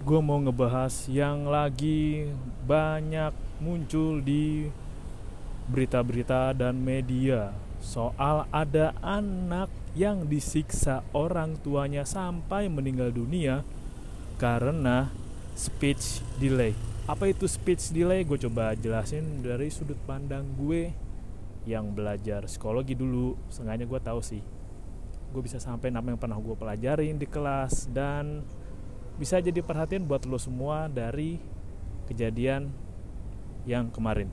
Gue mau ngebahas yang lagi banyak muncul di berita-berita dan media soal ada anak yang disiksa orang tuanya sampai meninggal dunia karena speech delay. Apa itu speech delay? Gue coba jelasin dari sudut pandang gue yang belajar psikologi dulu. Sengaja gue tahu sih. Gue bisa sampai apa yang pernah gue pelajarin di kelas dan bisa jadi perhatian buat lo semua dari kejadian yang kemarin.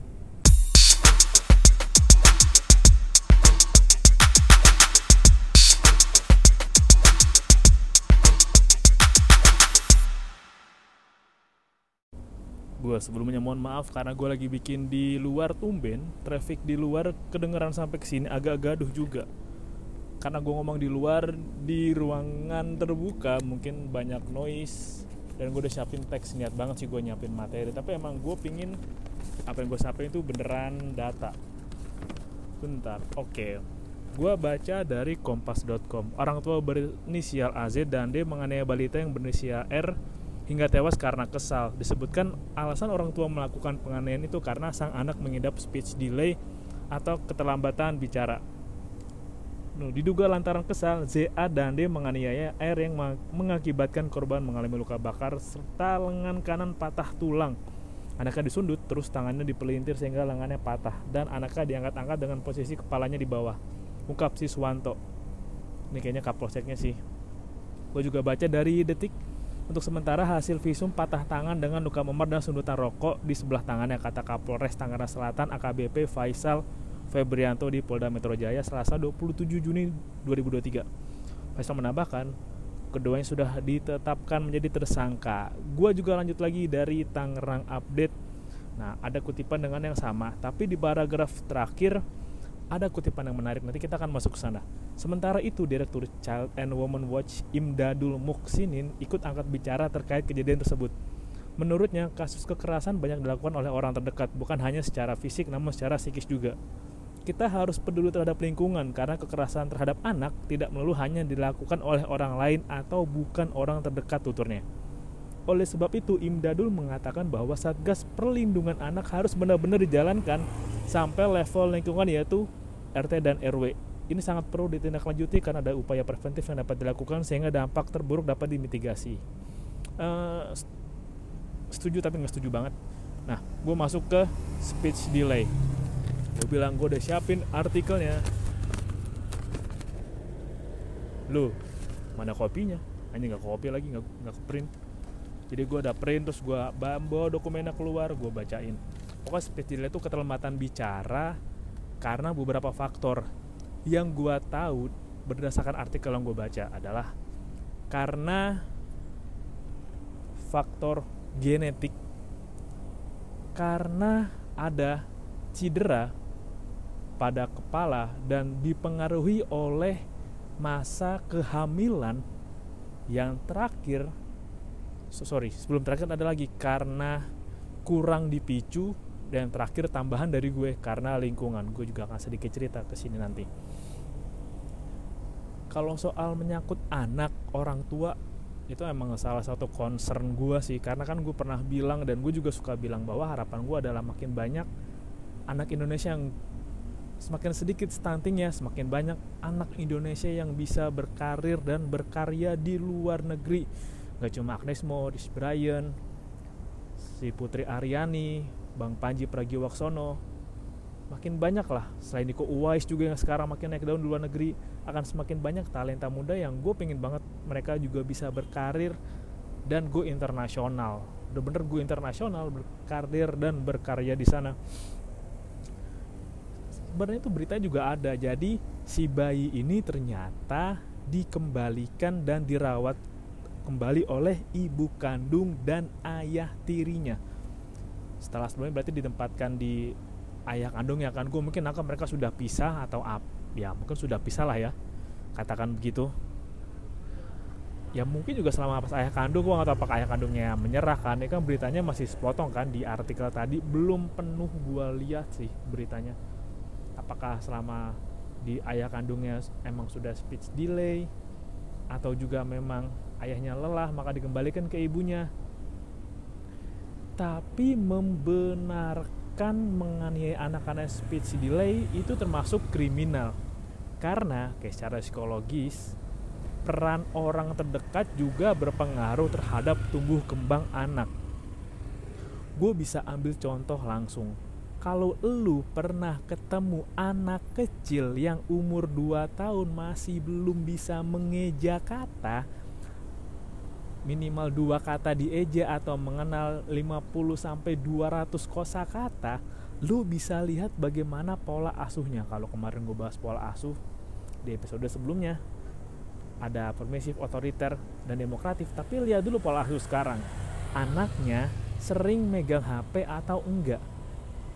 gue sebelumnya mohon maaf karena gue lagi bikin di luar tumben traffic di luar kedengeran sampai ke sini agak gaduh juga karena gue ngomong di luar di ruangan terbuka mungkin banyak noise dan gue udah siapin teks niat banget sih gue nyiapin materi tapi emang gue pingin apa yang gue siapin itu beneran data bentar oke okay. gue baca dari kompas.com orang tua berinisial AZ dan D menganiaya balita yang berinisial R hingga tewas karena kesal. Disebutkan alasan orang tua melakukan penganiayaan itu karena sang anak mengidap speech delay atau keterlambatan bicara. Diduga lantaran kesal, ZA dan D menganiaya R yang mengakibatkan korban mengalami luka bakar serta lengan kanan patah tulang. Anaknya disundut, terus tangannya dipelintir sehingga lengannya patah dan anaknya diangkat-angkat dengan posisi kepalanya di bawah. Ungkap si Swanto. Ini kayaknya kapolseknya sih. Gue juga baca dari detik untuk sementara hasil visum patah tangan dengan luka memar dan sundutan rokok di sebelah tangannya kata Kapolres Tangerang Selatan AKBP Faisal Febrianto di Polda Metro Jaya Selasa 27 Juni 2023. Faisal menambahkan, keduanya sudah ditetapkan menjadi tersangka. Gua juga lanjut lagi dari Tangerang Update. Nah, ada kutipan dengan yang sama, tapi di paragraf terakhir ada kutipan yang menarik nanti kita akan masuk ke sana. Sementara itu Direktur Child and Women Watch Imdadul Muksinin ikut angkat bicara terkait kejadian tersebut. Menurutnya, kasus kekerasan banyak dilakukan oleh orang terdekat, bukan hanya secara fisik namun secara psikis juga. Kita harus peduli terhadap lingkungan karena kekerasan terhadap anak tidak melulu hanya dilakukan oleh orang lain atau bukan orang terdekat tuturnya. Oleh sebab itu, Imdadul mengatakan bahwa Satgas Perlindungan Anak harus benar-benar dijalankan sampai level lingkungan yaitu RT dan RW. Ini sangat perlu ditindaklanjuti karena ada upaya preventif yang dapat dilakukan sehingga dampak terburuk dapat dimitigasi. Uh, setuju tapi nggak setuju banget. Nah, gue masuk ke speech delay. Gue bilang gue udah siapin artikelnya. Lu, mana kopinya? Hanya nggak kopi lagi, nggak nggak print jadi gue ada print terus gue bawa dokumennya keluar gue bacain pokoknya delay itu keterlambatan bicara karena beberapa faktor yang gue tahu berdasarkan artikel yang gue baca adalah karena faktor genetik karena ada cedera pada kepala dan dipengaruhi oleh masa kehamilan yang terakhir so, sorry sebelum terakhir ada lagi karena kurang dipicu dan terakhir tambahan dari gue karena lingkungan. Gue juga akan sedikit cerita ke sini nanti. Kalau soal menyangkut anak orang tua itu emang salah satu concern gue sih. Karena kan gue pernah bilang dan gue juga suka bilang bahwa harapan gue adalah makin banyak anak Indonesia yang semakin sedikit stuntingnya semakin banyak anak Indonesia yang bisa berkarir dan berkarya di luar negeri. Gak cuma Agnes Mo, Rich Brian si Putri Aryani Bang Panji Pragiwaksono. Makin banyak lah selain Niko Uwais juga yang sekarang makin naik daun di luar negeri akan semakin banyak talenta muda yang gue pengen banget mereka juga bisa berkarir dan go internasional. Udah bener gue internasional berkarir dan berkarya di sana sebenarnya itu berita juga ada. Jadi si bayi ini ternyata dikembalikan dan dirawat kembali oleh ibu kandung dan ayah tirinya. Setelah sebelumnya berarti ditempatkan di ayah kandung ya kan? Gue mungkin akan mereka sudah pisah atau apa ya mungkin sudah pisah lah ya katakan begitu. Ya mungkin juga selama pas ayah kandung gue gak tahu apakah ayah kandungnya menyerah kan? Ini kan beritanya masih sepotong kan di artikel tadi. Belum penuh gue lihat sih beritanya apakah selama di ayah kandungnya emang sudah speech delay atau juga memang ayahnya lelah maka dikembalikan ke ibunya. Tapi membenarkan menganiaya anak-anak speech delay itu termasuk kriminal. Karena kayak secara psikologis peran orang terdekat juga berpengaruh terhadap tumbuh kembang anak. Gue bisa ambil contoh langsung kalau lu pernah ketemu anak kecil yang umur 2 tahun masih belum bisa mengeja kata minimal dua kata dieja atau mengenal 50 sampai 200 kosakata, lu bisa lihat bagaimana pola asuhnya. Kalau kemarin gue bahas pola asuh di episode sebelumnya, ada permisif, otoriter, dan demokratif. Tapi lihat dulu pola asuh sekarang. Anaknya sering megang HP atau enggak?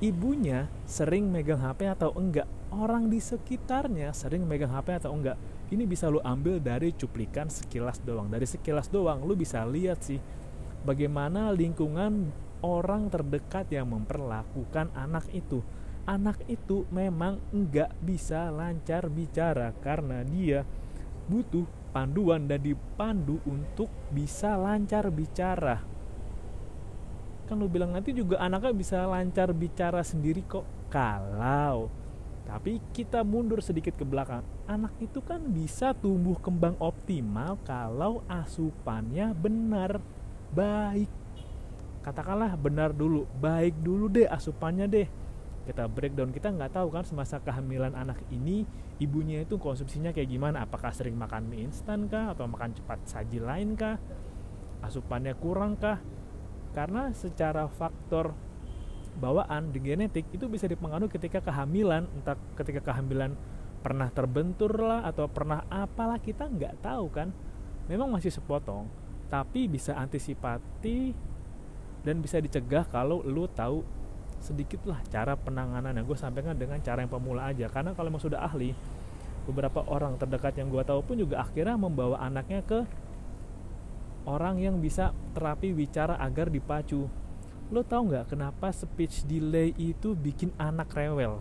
Ibunya sering megang HP atau enggak? Orang di sekitarnya sering megang HP atau enggak? ini bisa lu ambil dari cuplikan sekilas doang dari sekilas doang lu bisa lihat sih bagaimana lingkungan orang terdekat yang memperlakukan anak itu anak itu memang enggak bisa lancar bicara karena dia butuh panduan dan dipandu untuk bisa lancar bicara kan lu bilang nanti juga anaknya bisa lancar bicara sendiri kok kalau tapi kita mundur sedikit ke belakang. Anak itu kan bisa tumbuh kembang optimal kalau asupannya benar, baik. Katakanlah benar dulu, baik dulu deh asupannya deh. Kita breakdown, kita nggak tahu kan semasa kehamilan anak ini ibunya itu konsumsinya kayak gimana. Apakah sering makan mie instan kah atau makan cepat saji lain kah? Asupannya kurang kah? Karena secara faktor bawaan di genetik itu bisa dipengaruhi ketika kehamilan entah ketika kehamilan pernah terbentur lah atau pernah apalah kita nggak tahu kan. Memang masih sepotong tapi bisa antisipasi dan bisa dicegah kalau lu tahu sedikit lah cara penanganan yang gue sampaikan dengan cara yang pemula aja karena kalau emang sudah ahli beberapa orang terdekat yang gue tahu pun juga akhirnya membawa anaknya ke orang yang bisa terapi bicara agar dipacu. Lo tau nggak kenapa speech delay itu bikin anak rewel?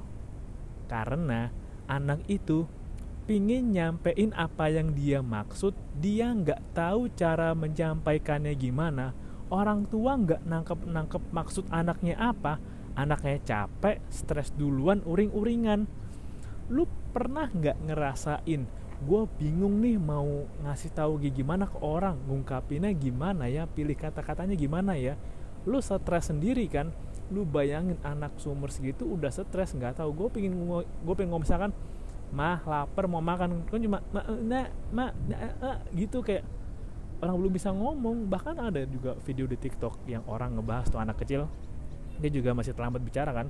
Karena anak itu pingin nyampein apa yang dia maksud dia nggak tahu cara menyampaikannya gimana orang tua nggak nangkep nangkep maksud anaknya apa anaknya capek stres duluan uring-uringan. Lu pernah nggak ngerasain gue bingung nih mau ngasih tahu gimana ke orang ngungkapinnya gimana ya pilih kata-katanya gimana ya. Lu stres sendiri kan lu bayangin anak seumur segitu udah stres nggak tahu. Gue pengen gue pengen ngomong misalkan mah lapar mau makan. Kan cuma ma nah ma nah, uh, gitu kayak orang belum bisa ngomong. Bahkan ada juga video di TikTok yang orang ngebahas tuh anak kecil dia juga masih terlambat bicara kan.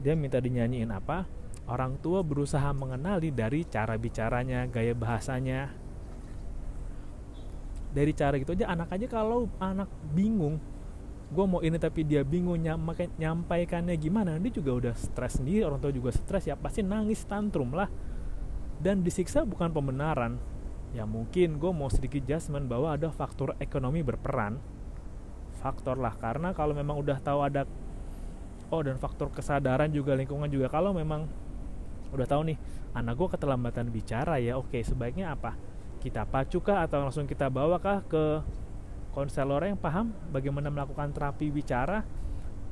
Dia minta dinyanyiin apa orang tua berusaha mengenali dari cara bicaranya gaya bahasanya. Dari cara gitu aja anak aja kalau anak bingung gue mau ini tapi dia bingung nyampaikannya gimana dia juga udah stres sendiri orang tua juga stres ya pasti nangis tantrum lah. Dan disiksa bukan pembenaran. Ya mungkin gue mau sedikit adjustment bahwa ada faktor ekonomi berperan. Faktor lah karena kalau memang udah tahu ada oh dan faktor kesadaran juga lingkungan juga kalau memang udah tahu nih anak gue keterlambatan bicara ya oke sebaiknya apa? Kita pacu kah atau langsung kita bawa kah ke konselor yang paham bagaimana melakukan terapi bicara?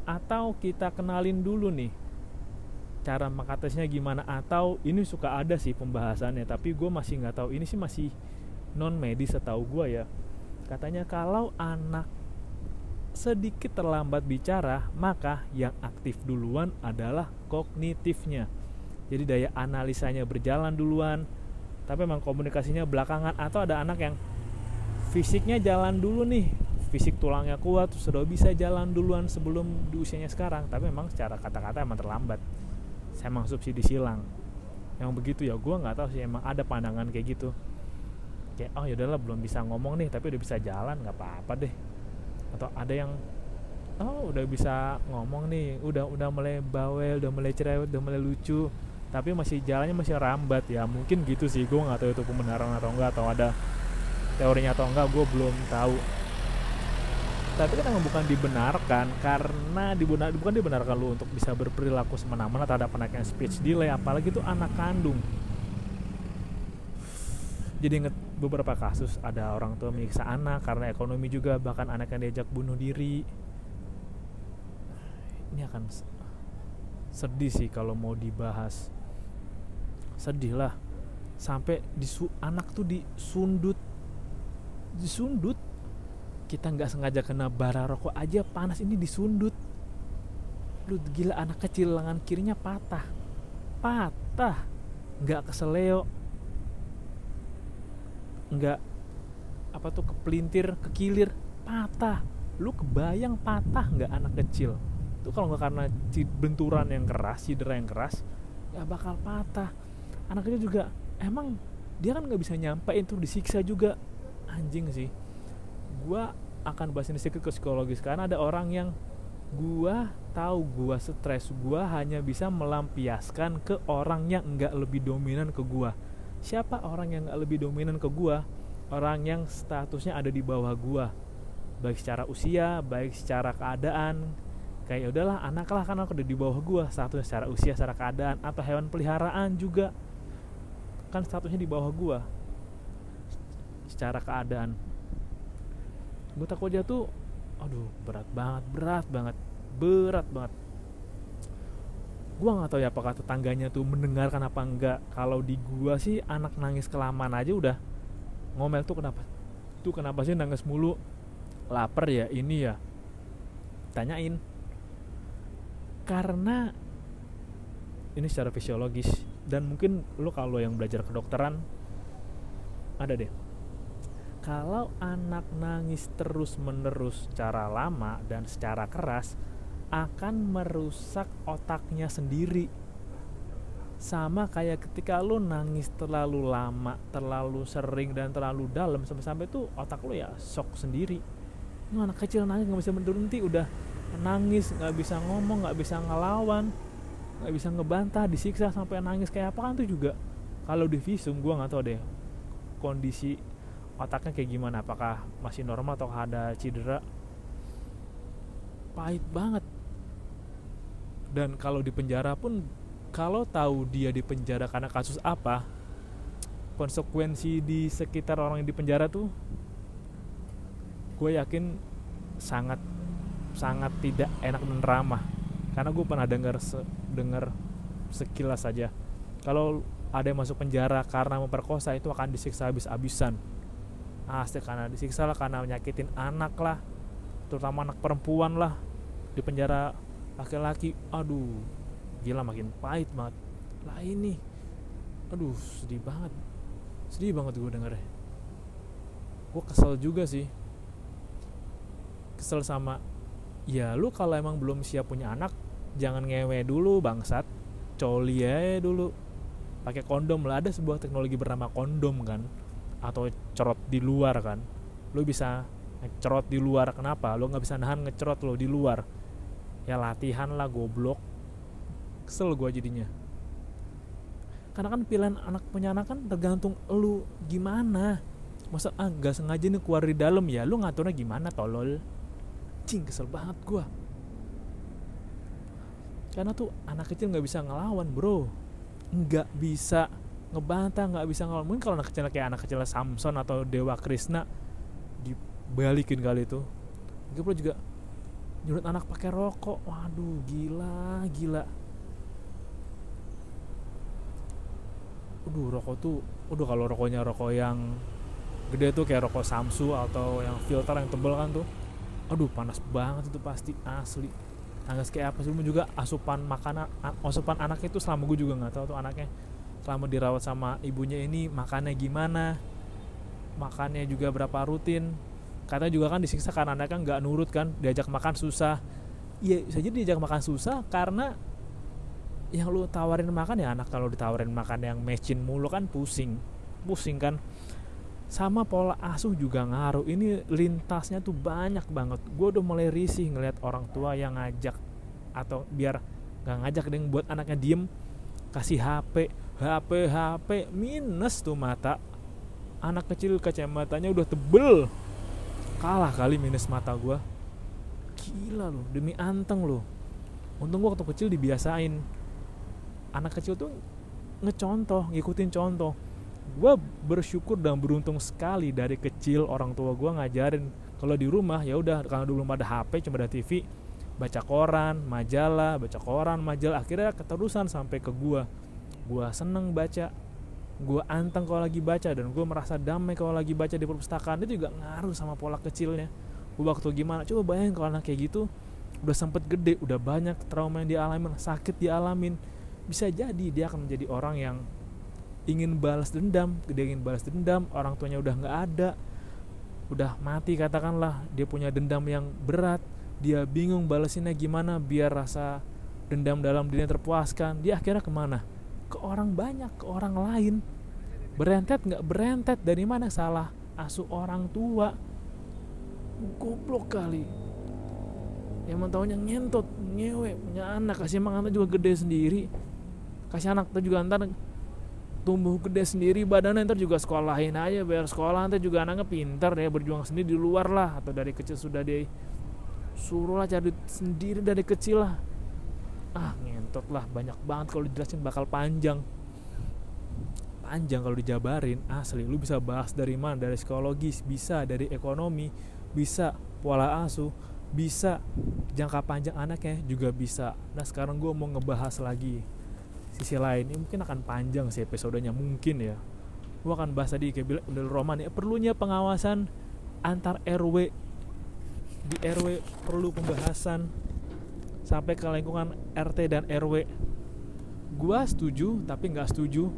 Atau kita kenalin dulu nih cara mengatasinya gimana? Atau ini suka ada sih pembahasannya tapi gue masih nggak tahu. Ini sih masih non medis setahu gue ya. Katanya kalau anak sedikit terlambat bicara, maka yang aktif duluan adalah kognitifnya. Jadi daya analisanya berjalan duluan, tapi memang komunikasinya belakangan. Atau ada anak yang fisiknya jalan dulu nih, fisik tulangnya kuat, sudah bisa jalan duluan sebelum di usianya sekarang, tapi memang secara kata-kata emang terlambat. Saya emang subsidi silang. Yang begitu ya, gue nggak tahu sih. Emang ada pandangan kayak gitu. Kayak oh yaudahlah belum bisa ngomong nih, tapi udah bisa jalan nggak apa-apa deh. Atau ada yang oh udah bisa ngomong nih. Udah udah mulai bawel udah mulai cerewet udah mulai lucu tapi masih jalannya masih rambat ya. Mungkin gitu sih gue nggak tahu itu pembenaran atau enggak atau ada teorinya atau enggak gue belum tahu. Tapi kan bukan dibenarkan karena dibenar bukan dibenarkan lu untuk bisa berperilaku semena-mena terhadap anak yang speech delay apalagi itu anak kandung. Jadi inget beberapa kasus ada orang tua menyiksa anak karena ekonomi juga bahkan anak yang diajak bunuh diri. Ini akan sedih sih kalau mau dibahas sedih lah. Sampai disu anak tuh disundut. Disundut? Kita nggak sengaja kena bara rokok aja panas ini disundut. Lu gila anak kecil lengan kirinya patah. Patah. Nggak keseleo. Nggak apa tuh kepelintir kekilir. Patah. Lu kebayang patah nggak anak kecil? Itu kalau nggak karena benturan yang keras cedera yang keras nggak bakal patah anak kecil juga emang dia kan nggak bisa nyampein tuh disiksa juga. Anjing sih. Gua akan bahas ini sedikit ke psikologis karena ada orang yang gua tahu gua stres gua hanya bisa melampiaskan ke orang yang nggak lebih dominan ke gua. Siapa orang yang gak lebih dominan ke gua? Orang yang statusnya ada di bawah gua. Baik secara usia baik secara keadaan. Kayak ya udahlah anak lah kan aku udah di bawah gua. Statusnya secara usia secara keadaan atau hewan peliharaan juga kan statusnya di bawah gua. Secara keadaan. Gue takut jatuh aduh berat banget berat banget berat banget. Gua nggak tahu ya apakah tetangganya tuh mendengarkan apa enggak. Kalau di gua sih anak nangis kelamaan aja udah. Ngomel tuh kenapa? Tuh kenapa sih nangis mulu? Lapar ya ini ya. Tanyain. Karena ini secara fisiologis dan mungkin lo kalau yang belajar kedokteran ada deh. Kalau anak nangis terus menerus secara lama dan secara keras akan merusak otaknya sendiri. Sama kayak ketika lu nangis terlalu lama, terlalu sering dan terlalu dalam sampai-sampai tuh otak lu ya shock sendiri. Ini anak kecil nangis nggak bisa berhenti, udah nangis nggak bisa ngomong, nggak bisa ngelawan, nggak bisa ngebantah, disiksa sampai nangis kayak apa kan tuh juga. Kalau di visum gua nggak tahu deh kondisi otaknya kayak gimana, apakah masih normal atau ada cedera. Pahit banget dan kalau di penjara pun kalau tahu dia di penjara karena kasus apa konsekuensi di sekitar orang yang di penjara tuh gue yakin sangat sangat tidak enak dan ramah karena gue pernah dengar se dengar sekilas saja kalau ada yang masuk penjara karena memperkosa itu akan disiksa habis-habisan. Asli karena disiksa lah karena menyakitin anak lah. Terutama anak perempuan lah. Di penjara laki-laki aduh gila makin pahit banget. Lah ini aduh sedih banget. Sedih banget gue dengernya. Gue kesel juga sih. Kesel sama ya lu kalau emang belum siap punya anak jangan ngewe dulu bangsat. Coli aja dulu. Pakai kondom lah. Ada sebuah teknologi bernama kondom kan? Atau cerot di luar kan? Lu bisa ngecerot di luar. Kenapa? Lu nggak bisa nahan ngecerot lo di luar. Ya latihan lah goblok. Kesel gue jadinya. Karena kan pilihan anak punya anak kan tergantung lu gimana. Masa ah gak sengaja nih keluar di dalam ya? Lu ngaturnya gimana tolol? Cing kesel banget gue karena tuh anak kecil nggak bisa ngelawan bro. Nggak bisa ngebantah nggak bisa ngelawan. Mungkin kalau anak kecil kayak anak kecil Samson atau Dewa Krishna dibalikin kali itu. Gue juga nyurut anak pakai rokok. Waduh gila gila. Waduh rokok tuh Waduh kalau rokoknya rokok yang gede tuh kayak rokok Samsu atau yang filter yang tebel kan tuh. Aduh panas banget itu pasti asli panas kayak apa sih juga asupan makanan asupan anaknya itu selama gue juga nggak tahu tuh anaknya. Selama dirawat sama ibunya ini makannya gimana makannya juga berapa rutin. Katanya juga kan disiksa karena anaknya nggak nurut kan diajak makan susah. Iya bisa jadi diajak makan susah karena yang lu tawarin makan ya anak. Kalau ditawarin makan yang mecin mulu kan pusing. Pusing kan sama pola asuh juga ngaruh. Ini lintasnya tuh banyak banget. Gue udah mulai risih ngelihat orang tua yang ngajak atau biar nggak ngajak deh buat anaknya diem kasih HP HP HP minus tuh mata. Anak kecil kacamatanya udah tebel. Kalah kali minus mata gue gila loh demi anteng loh. Untung gue waktu kecil dibiasain. Anak kecil tuh ngecontoh ngikutin contoh gue bersyukur dan beruntung sekali dari kecil orang tua gue ngajarin kalau di rumah ya udah kalau dulu belum ada HP cuma ada TV baca koran majalah baca koran majalah akhirnya keterusan sampai ke gue gue seneng baca gue anteng kalau lagi baca dan gue merasa damai kalau lagi baca di perpustakaan. Itu juga ngaruh sama pola kecilnya. Gue waktu gimana coba bayangin kalau anak kayak gitu udah sempet gede udah banyak trauma yang dialamin sakit dialamin. Bisa jadi dia akan menjadi orang yang ingin balas dendam dia ingin balas dendam orang tuanya udah nggak ada udah mati katakanlah dia punya dendam yang berat dia bingung balasinnya gimana biar rasa dendam dalam dirinya terpuaskan dia akhirnya ke mana? Ke orang banyak ke orang lain. Berentet nggak? Berentet. Dari mana? Salah asuh orang tua. Goblok kali. Yang tahunya ngentot ngewe punya anak. Kasih makan juga gede sendiri. Kasih anak tuh juga ntar tumbuh gede sendiri badannya ntar juga sekolahin aja biar sekolah ntar juga anaknya pintar deh berjuang sendiri di luar lah. Atau dari kecil sudah dia suruh lah cari sendiri dari kecil lah. Ah ngentot lah banyak banget kalau dijelasin bakal panjang. Panjang kalau dijabarin asli. Lu bisa bahas dari mana? Dari psikologis bisa dari ekonomi bisa pola asuh bisa jangka panjang anaknya juga bisa. Nah sekarang gue mau ngebahas lagi sisi lain ini mungkin akan panjang sih episodenya mungkin ya. Gue akan bahas tadi kayak bilang udah roman ya perlunya pengawasan antar RW di RW perlu pembahasan sampai ke lingkungan RT dan RW gua setuju tapi nggak setuju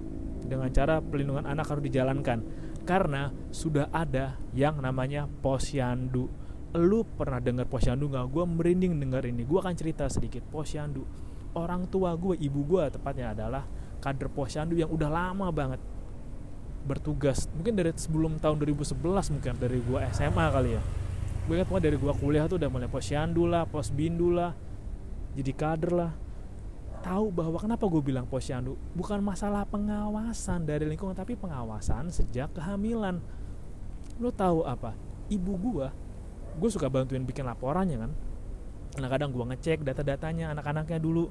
dengan cara pelindungan anak harus dijalankan. Karena sudah ada yang namanya posyandu. Lu pernah dengar posyandu nggak? Gue merinding dengar ini. Gue akan cerita sedikit. Posyandu orang tua gue ibu gue tepatnya adalah kader posyandu yang udah lama banget bertugas. Mungkin dari sebelum tahun 2011 mungkin dari gue SMA kali ya. Gue ingat pokoknya dari gue kuliah tuh udah mulai posyandu lah posbindu lah jadi kader lah. Tahu bahwa kenapa gue bilang posyandu? Bukan masalah pengawasan dari lingkungan tapi pengawasan sejak kehamilan. Lo tahu apa? Ibu gue gue suka bantuin bikin laporannya kan kadang-kadang gue ngecek data-datanya anak-anaknya dulu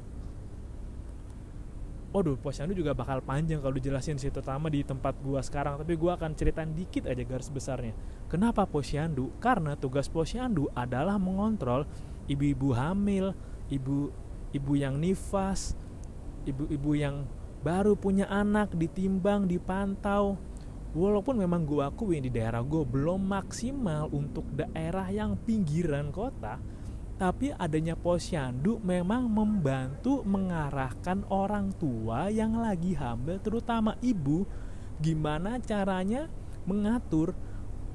Waduh, posyandu juga bakal panjang kalau dijelasin sih terutama di tempat gua sekarang, tapi gua akan ceritain dikit aja garis besarnya. Kenapa posyandu? Karena tugas posyandu adalah mengontrol ibu-ibu hamil, ibu ibu yang nifas, ibu-ibu yang baru punya anak ditimbang, dipantau. Walaupun memang gua akuin di daerah gua belum maksimal untuk daerah yang pinggiran kota, tapi adanya posyandu memang membantu mengarahkan orang tua yang lagi hamil terutama ibu. Gimana caranya mengatur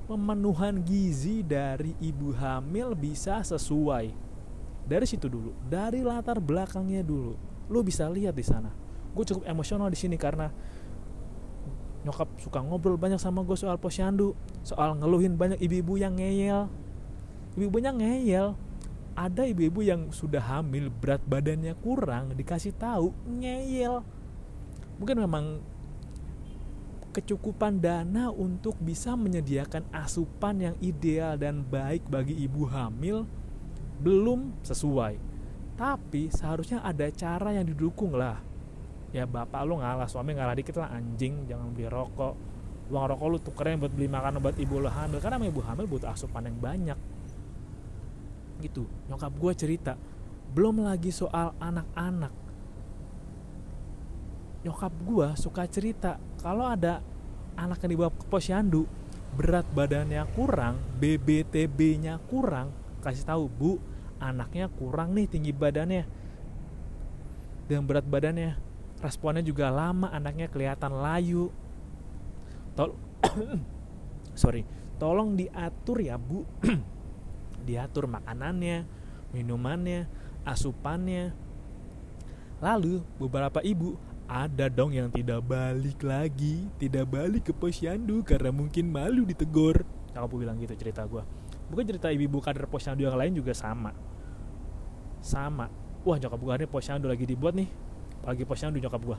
pemenuhan gizi dari ibu hamil bisa sesuai? Dari situ dulu dari latar belakangnya dulu. Lu bisa lihat di sana. Gue cukup emosional di sini karena nyokap suka ngobrol banyak sama gue soal posyandu soal ngeluhin banyak ibu-ibu yang ngeyel. Ibu-ibunya ngeyel ada ibu-ibu yang sudah hamil berat badannya kurang dikasih tahu ngeyel. Mungkin memang kecukupan dana untuk bisa menyediakan asupan yang ideal dan baik bagi ibu hamil belum sesuai. Tapi seharusnya ada cara yang didukung lah ya bapak lu ngalah suami ngalah dikit lah anjing jangan beli rokok. Uang rokok lu tukerin buat beli makanan buat ibu lu hamil. Karena ibu hamil butuh asupan yang banyak gitu. Nyokap gue cerita belum lagi soal anak-anak. Nyokap gue suka cerita kalau ada anak yang dibawa ke posyandu berat badannya kurang BBTB-nya kurang kasih tahu bu anaknya kurang nih tinggi badannya. Dan berat badannya responnya juga lama anaknya kelihatan layu. Tol sorry. Tolong diatur ya bu diatur makanannya minumannya asupannya. Lalu beberapa ibu ada dong yang tidak balik lagi tidak balik ke posyandu karena mungkin malu ditegur. Aku bilang gitu cerita gue bukan cerita ibu-ibu kader posyandu yang lain juga sama. Sama. Wah nyokap gue ini posyandu lagi dibuat nih. Apalagi posyandu nyokap gue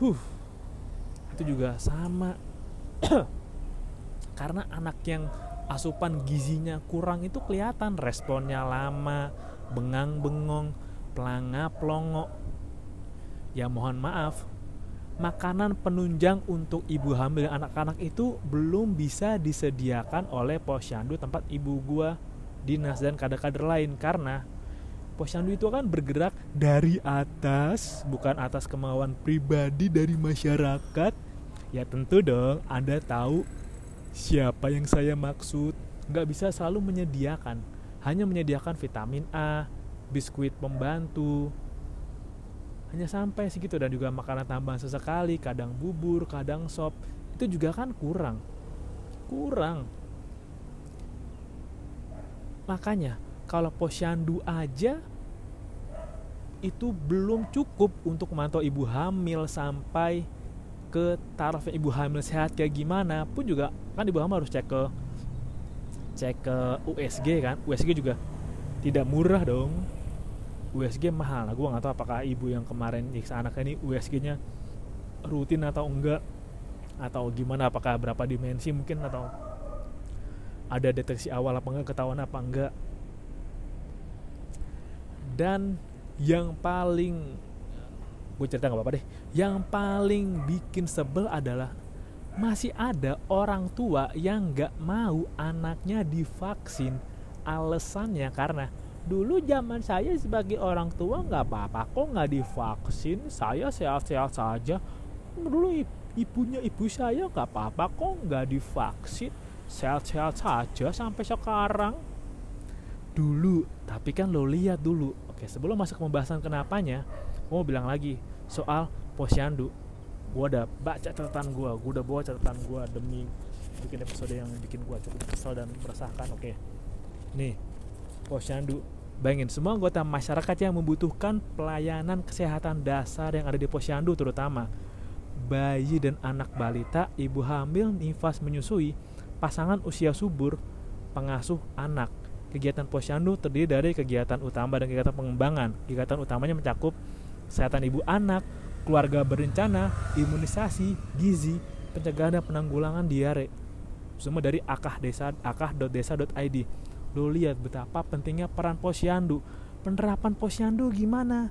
huh. Itu juga sama. Karena anak yang asupan gizinya kurang itu kelihatan. Responnya lama bengang bengong pelanga pelongo ya mohon maaf. Makanan penunjang untuk ibu hamil dan anak-anak itu belum bisa disediakan oleh posyandu tempat ibu gua dinas dan kader-kader lain. Karena posyandu itu kan bergerak dari atas bukan atas kemauan pribadi dari masyarakat. Ya tentu dong anda tahu siapa yang saya maksud? Nggak bisa selalu menyediakan. Hanya menyediakan vitamin A biskuit pembantu. Hanya sampai segitu dan juga makanan tambahan sesekali kadang bubur kadang sop. Itu juga kan kurang. Kurang. Makanya kalau posyandu aja itu belum cukup untuk memantau ibu hamil sampai ke taraf ibu hamil sehat kayak gimana pun juga kan ibu hamil harus cek ke cek ke USG kan? USG juga tidak murah dong. USG mahal. Nah, gue nggak tahu apakah ibu yang kemarin nyiksa anaknya ini USG-nya rutin atau enggak atau gimana apakah berapa dimensi mungkin atau ada deteksi awal apa enggak ketahuan apa enggak. Dan yang paling gue cerita nggak apa-apa deh. Yang paling bikin sebel adalah masih ada orang tua yang nggak mau anaknya divaksin. Alasannya karena dulu zaman saya sebagai orang tua nggak apa-apa kok nggak divaksin. Saya sehat-sehat saja. Dulu ibunya ibu saya nggak apa-apa kok nggak divaksin. Sehat-sehat saja sampai sekarang. Dulu tapi kan lo lihat dulu. Oke sebelum masuk pembahasan kenapanya mau bilang lagi soal posyandu gue udah baca catatan gue gue udah bawa catatan gue demi bikin episode yang bikin gue cukup kesal dan meresahkan oke nih posyandu Bayangin semua anggota masyarakat yang membutuhkan pelayanan kesehatan dasar yang ada di posyandu terutama bayi dan anak balita, ibu hamil, nifas menyusui, pasangan usia subur, pengasuh anak. Kegiatan posyandu terdiri dari kegiatan utama dan kegiatan pengembangan. Kegiatan utamanya mencakup kesehatan ibu anak, keluarga berencana, imunisasi, gizi, pencegahan dan penanggulangan diare. Semua dari akah desa akah.desa.id lo lihat betapa pentingnya peran posyandu. Penerapan posyandu gimana?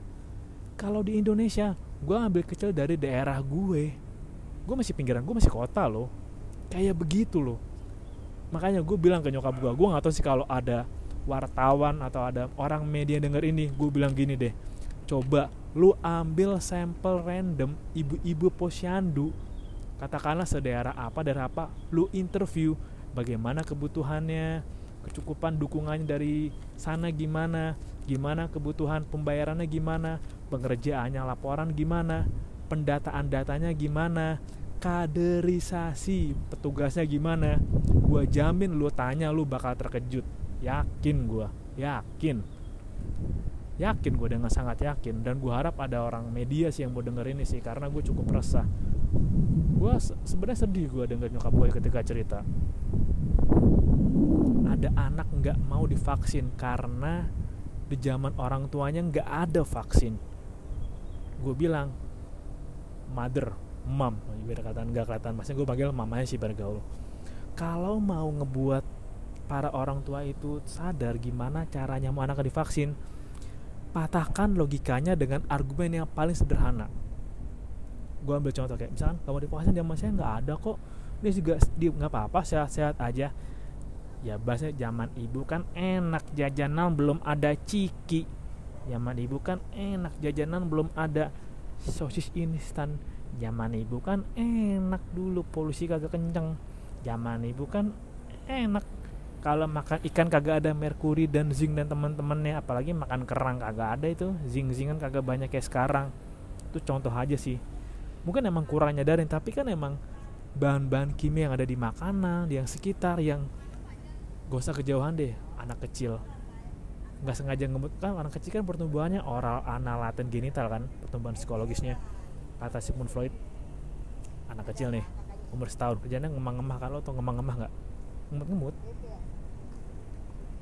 Kalau di Indonesia gue ambil kecil dari daerah gue. Gue masih pinggiran gue masih kota loh. Kayak begitu loh. Makanya gue bilang ke nyokap gue gue gak tahu sih kalau ada wartawan atau ada orang media denger ini gue bilang gini deh coba lu ambil sampel random ibu-ibu posyandu. Katakanlah sedaerah apa daerah apa lu interview bagaimana kebutuhannya kecukupan dukungannya dari sana gimana gimana kebutuhan pembayarannya gimana pengerjaannya laporan gimana pendataan datanya gimana kaderisasi petugasnya gimana. Gue jamin lu tanya lu bakal terkejut. Yakin gue yakin yakin gue dengan sangat yakin. Dan gue harap ada orang media sih yang mau denger ini sih karena gue cukup resah. Gue sebenarnya sedih gue denger nyokap gue ketika cerita. Ada anak nggak mau divaksin karena di zaman orang tuanya nggak ada vaksin. Gue bilang mother mom. Biar kelihatan nggak kelihatan. Maksudnya gue panggil mamanya sih bergaul kalau mau ngebuat para orang tua itu sadar gimana caranya mau anak divaksin patahkan logikanya dengan argumen yang paling sederhana. Gue ambil contoh kayak misalkan kamu divaksin zaman saya nggak ada kok. Ini juga dia nggak apa-apa sehat-sehat aja. Ya bahasa zaman ibu kan enak jajanan belum ada ciki. Zaman ibu kan enak jajanan belum ada sosis instan. Zaman ibu kan enak dulu polusi kagak kenceng. Zaman ibu kan enak kalau makan ikan kagak ada merkuri dan zinc dan teman-temannya apalagi makan kerang kagak ada itu. Zinc zincan kagak banyak kayak sekarang. Itu contoh aja sih. Mungkin emang kurang nyadarin tapi kan emang bahan-bahan kimia yang ada di makanan yang sekitar yang gak usah kejauhan deh anak kecil. Nggak sengaja ngemut kan anak kecil kan pertumbuhannya oral anal laten genital kan pertumbuhan psikologisnya. Kata Sigmund Freud anak kecil nih umur setahun kerjanya ngemang-ngemah lo tau ngemang-ngemah nggak? Ngemut-ngemut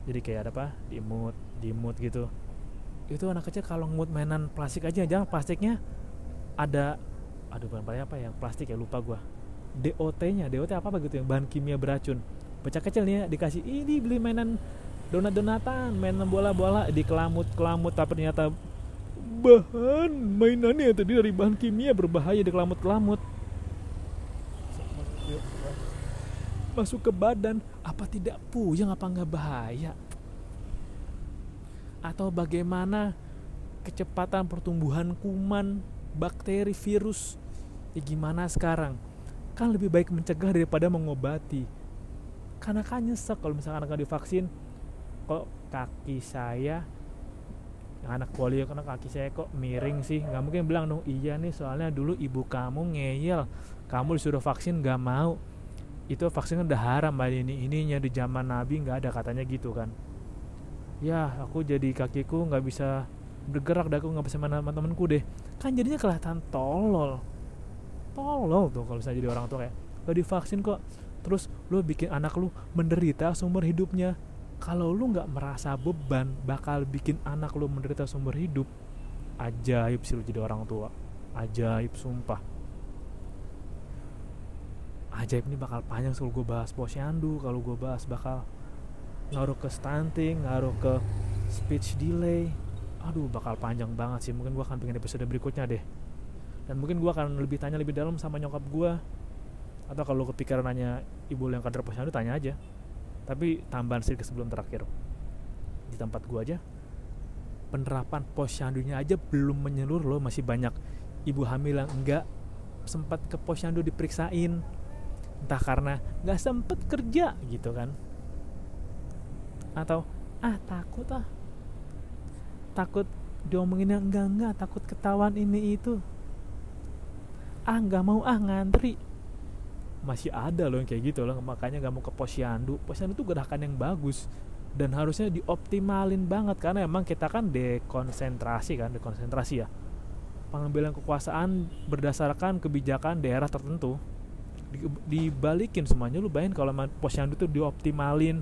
jadi kayak ada apa? Diemut diemut gitu. Itu anak kecil kalau ngemut mainan plastik aja jangan. Plastiknya ada aduh bukan apa ya? Plastik ya lupa gua. DOT nya DOT apa begitu yang bahan kimia beracun. Bocah kecil nih ya, dikasih ini beli mainan donat-donatan mainan bola-bola. Di kelamut-kelamut tapi ternyata bahan mainannya tadi dari bahan kimia berbahaya di kelamut-kelamut masuk ke badan apa tidak puyeng apa nggak bahaya? Atau bagaimana kecepatan pertumbuhan kuman bakteri virus? Ya gimana sekarang? Kan lebih baik mencegah daripada mengobati. Karena kan nyesek kalau misalkan anak divaksin. Kok kaki saya anak polio karena kaki saya kok miring sih? Nggak mungkin bilang dong iya nih soalnya dulu ibu kamu ngeyel. Kamu disuruh vaksin nggak mau itu vaksin udah haram ini ininya di zaman nabi nggak ada katanya gitu kan. Ya aku jadi kakiku nggak bisa bergerak dah aku nggak bisa mana temanku deh. Kan jadinya kelihatan tolol. Tolol tuh kalau saya jadi orang tua kayak gak divaksin kok terus lu bikin anak lu menderita sumber hidupnya. Kalau lu nggak merasa beban bakal bikin anak lu menderita sumber hidup ajaib sih lu jadi orang tua. Ajaib sumpah ajaib ini bakal panjang kalau gue bahas posyandu kalau gue bahas bakal ngaruh ke stunting ngaruh ke speech delay. Aduh bakal panjang banget sih. Mungkin gue akan pengen episode berikutnya deh. Dan mungkin gue akan lebih tanya lebih dalam sama nyokap gue atau kalau kepikiran nanya ibu yang kader posyandu tanya aja. Tapi tambahan sedikit sebelum terakhir. Di tempat gue aja penerapan posyandunya aja belum menyeluruh loh. Masih banyak ibu hamil yang enggak sempat ke posyandu diperiksain entah karena nggak sempet kerja gitu kan. Atau ah takut ah. Takut diomonginnya enggak enggak takut ketahuan ini itu. Ah nggak mau ah ngantri. Masih ada loh yang kayak gitu loh makanya nggak mau ke posyandu. Posyandu itu gerakan yang bagus dan harusnya dioptimalin banget karena emang kita kan dekonsentrasi kan dekonsentrasi ya. Pengambilan kekuasaan berdasarkan kebijakan daerah tertentu dibalikin semuanya lu bayangin kalau posyandu tuh dioptimalin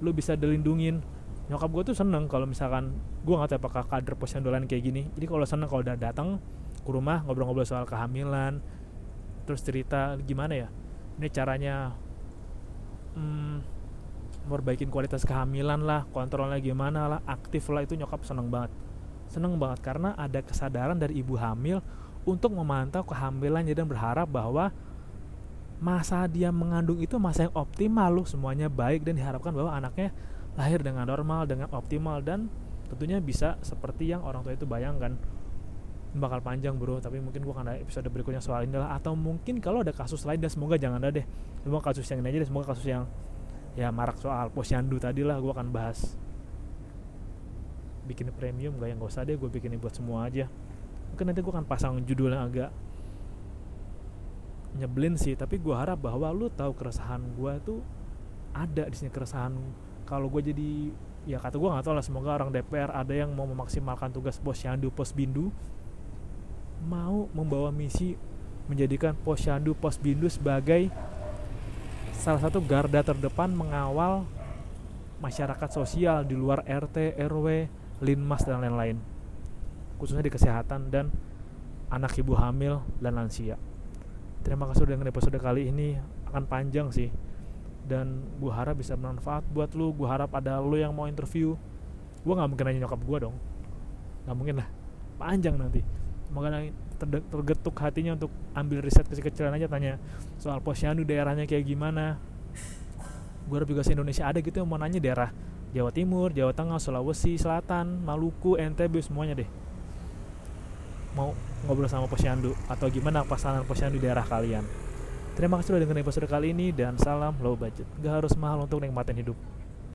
lu bisa dilindungin. Nyokap gue tuh seneng kalau misalkan gue nggak tahu apakah kader posyandu lain kayak gini. Jadi kalau seneng kalau udah datang ke rumah ngobrol-ngobrol soal kehamilan terus cerita gimana ya ini caranya hmm, merbaikin kualitas kehamilan lah kontrolnya gimana lah aktif lah itu nyokap seneng banget. Seneng banget karena ada kesadaran dari ibu hamil untuk memantau kehamilannya dan berharap bahwa masa dia mengandung itu masa yang optimal loh. Semuanya baik dan diharapkan bahwa anaknya lahir dengan normal dengan optimal dan tentunya bisa seperti yang orang tua itu bayangkan. Bakal panjang bro tapi mungkin gua akan ada episode berikutnya soal ini lah. Atau mungkin kalau ada kasus lain dan semoga jangan ada deh. Semoga kasus yang ini aja deh semoga kasus yang ya marak soal posyandu tadi lah gua akan bahas. Bikin premium gak yang gak usah deh gue bikin buat semua aja. Mungkin nanti gue akan pasang judul yang agak nyebelin sih tapi gue harap bahwa lu tahu keresahan gue tuh ada di sini keresahan kalau gue jadi ya kata gue nggak tahu lah semoga orang DPR ada yang mau memaksimalkan tugas posyandu posbindu mau membawa misi menjadikan posyandu posbindu sebagai salah satu garda terdepan mengawal masyarakat sosial di luar RT RW linmas dan lain-lain khususnya di kesehatan dan anak ibu hamil dan lansia terima kasih udah episode kali ini. Akan panjang sih. Dan gue harap bisa bermanfaat buat lu. Gue harap ada lu yang mau interview. Gue nggak mungkin nanya nyokap gue dong. Nggak mungkin lah. Panjang nanti. Makanya tergetuk hatinya untuk ambil riset kecil-kecilan aja tanya soal posyandu daerahnya kayak gimana. Gue harap juga se Indonesia ada gitu yang mau nanya daerah Jawa Timur, Jawa Tengah, Sulawesi Selatan, Maluku, NTB semuanya deh mau ngobrol sama posyandu atau gimana pasangan posyandu daerah kalian. Terima kasih sudah dengerin episode kali ini dan salam low budget. Gak harus mahal untuk nikmatin hidup.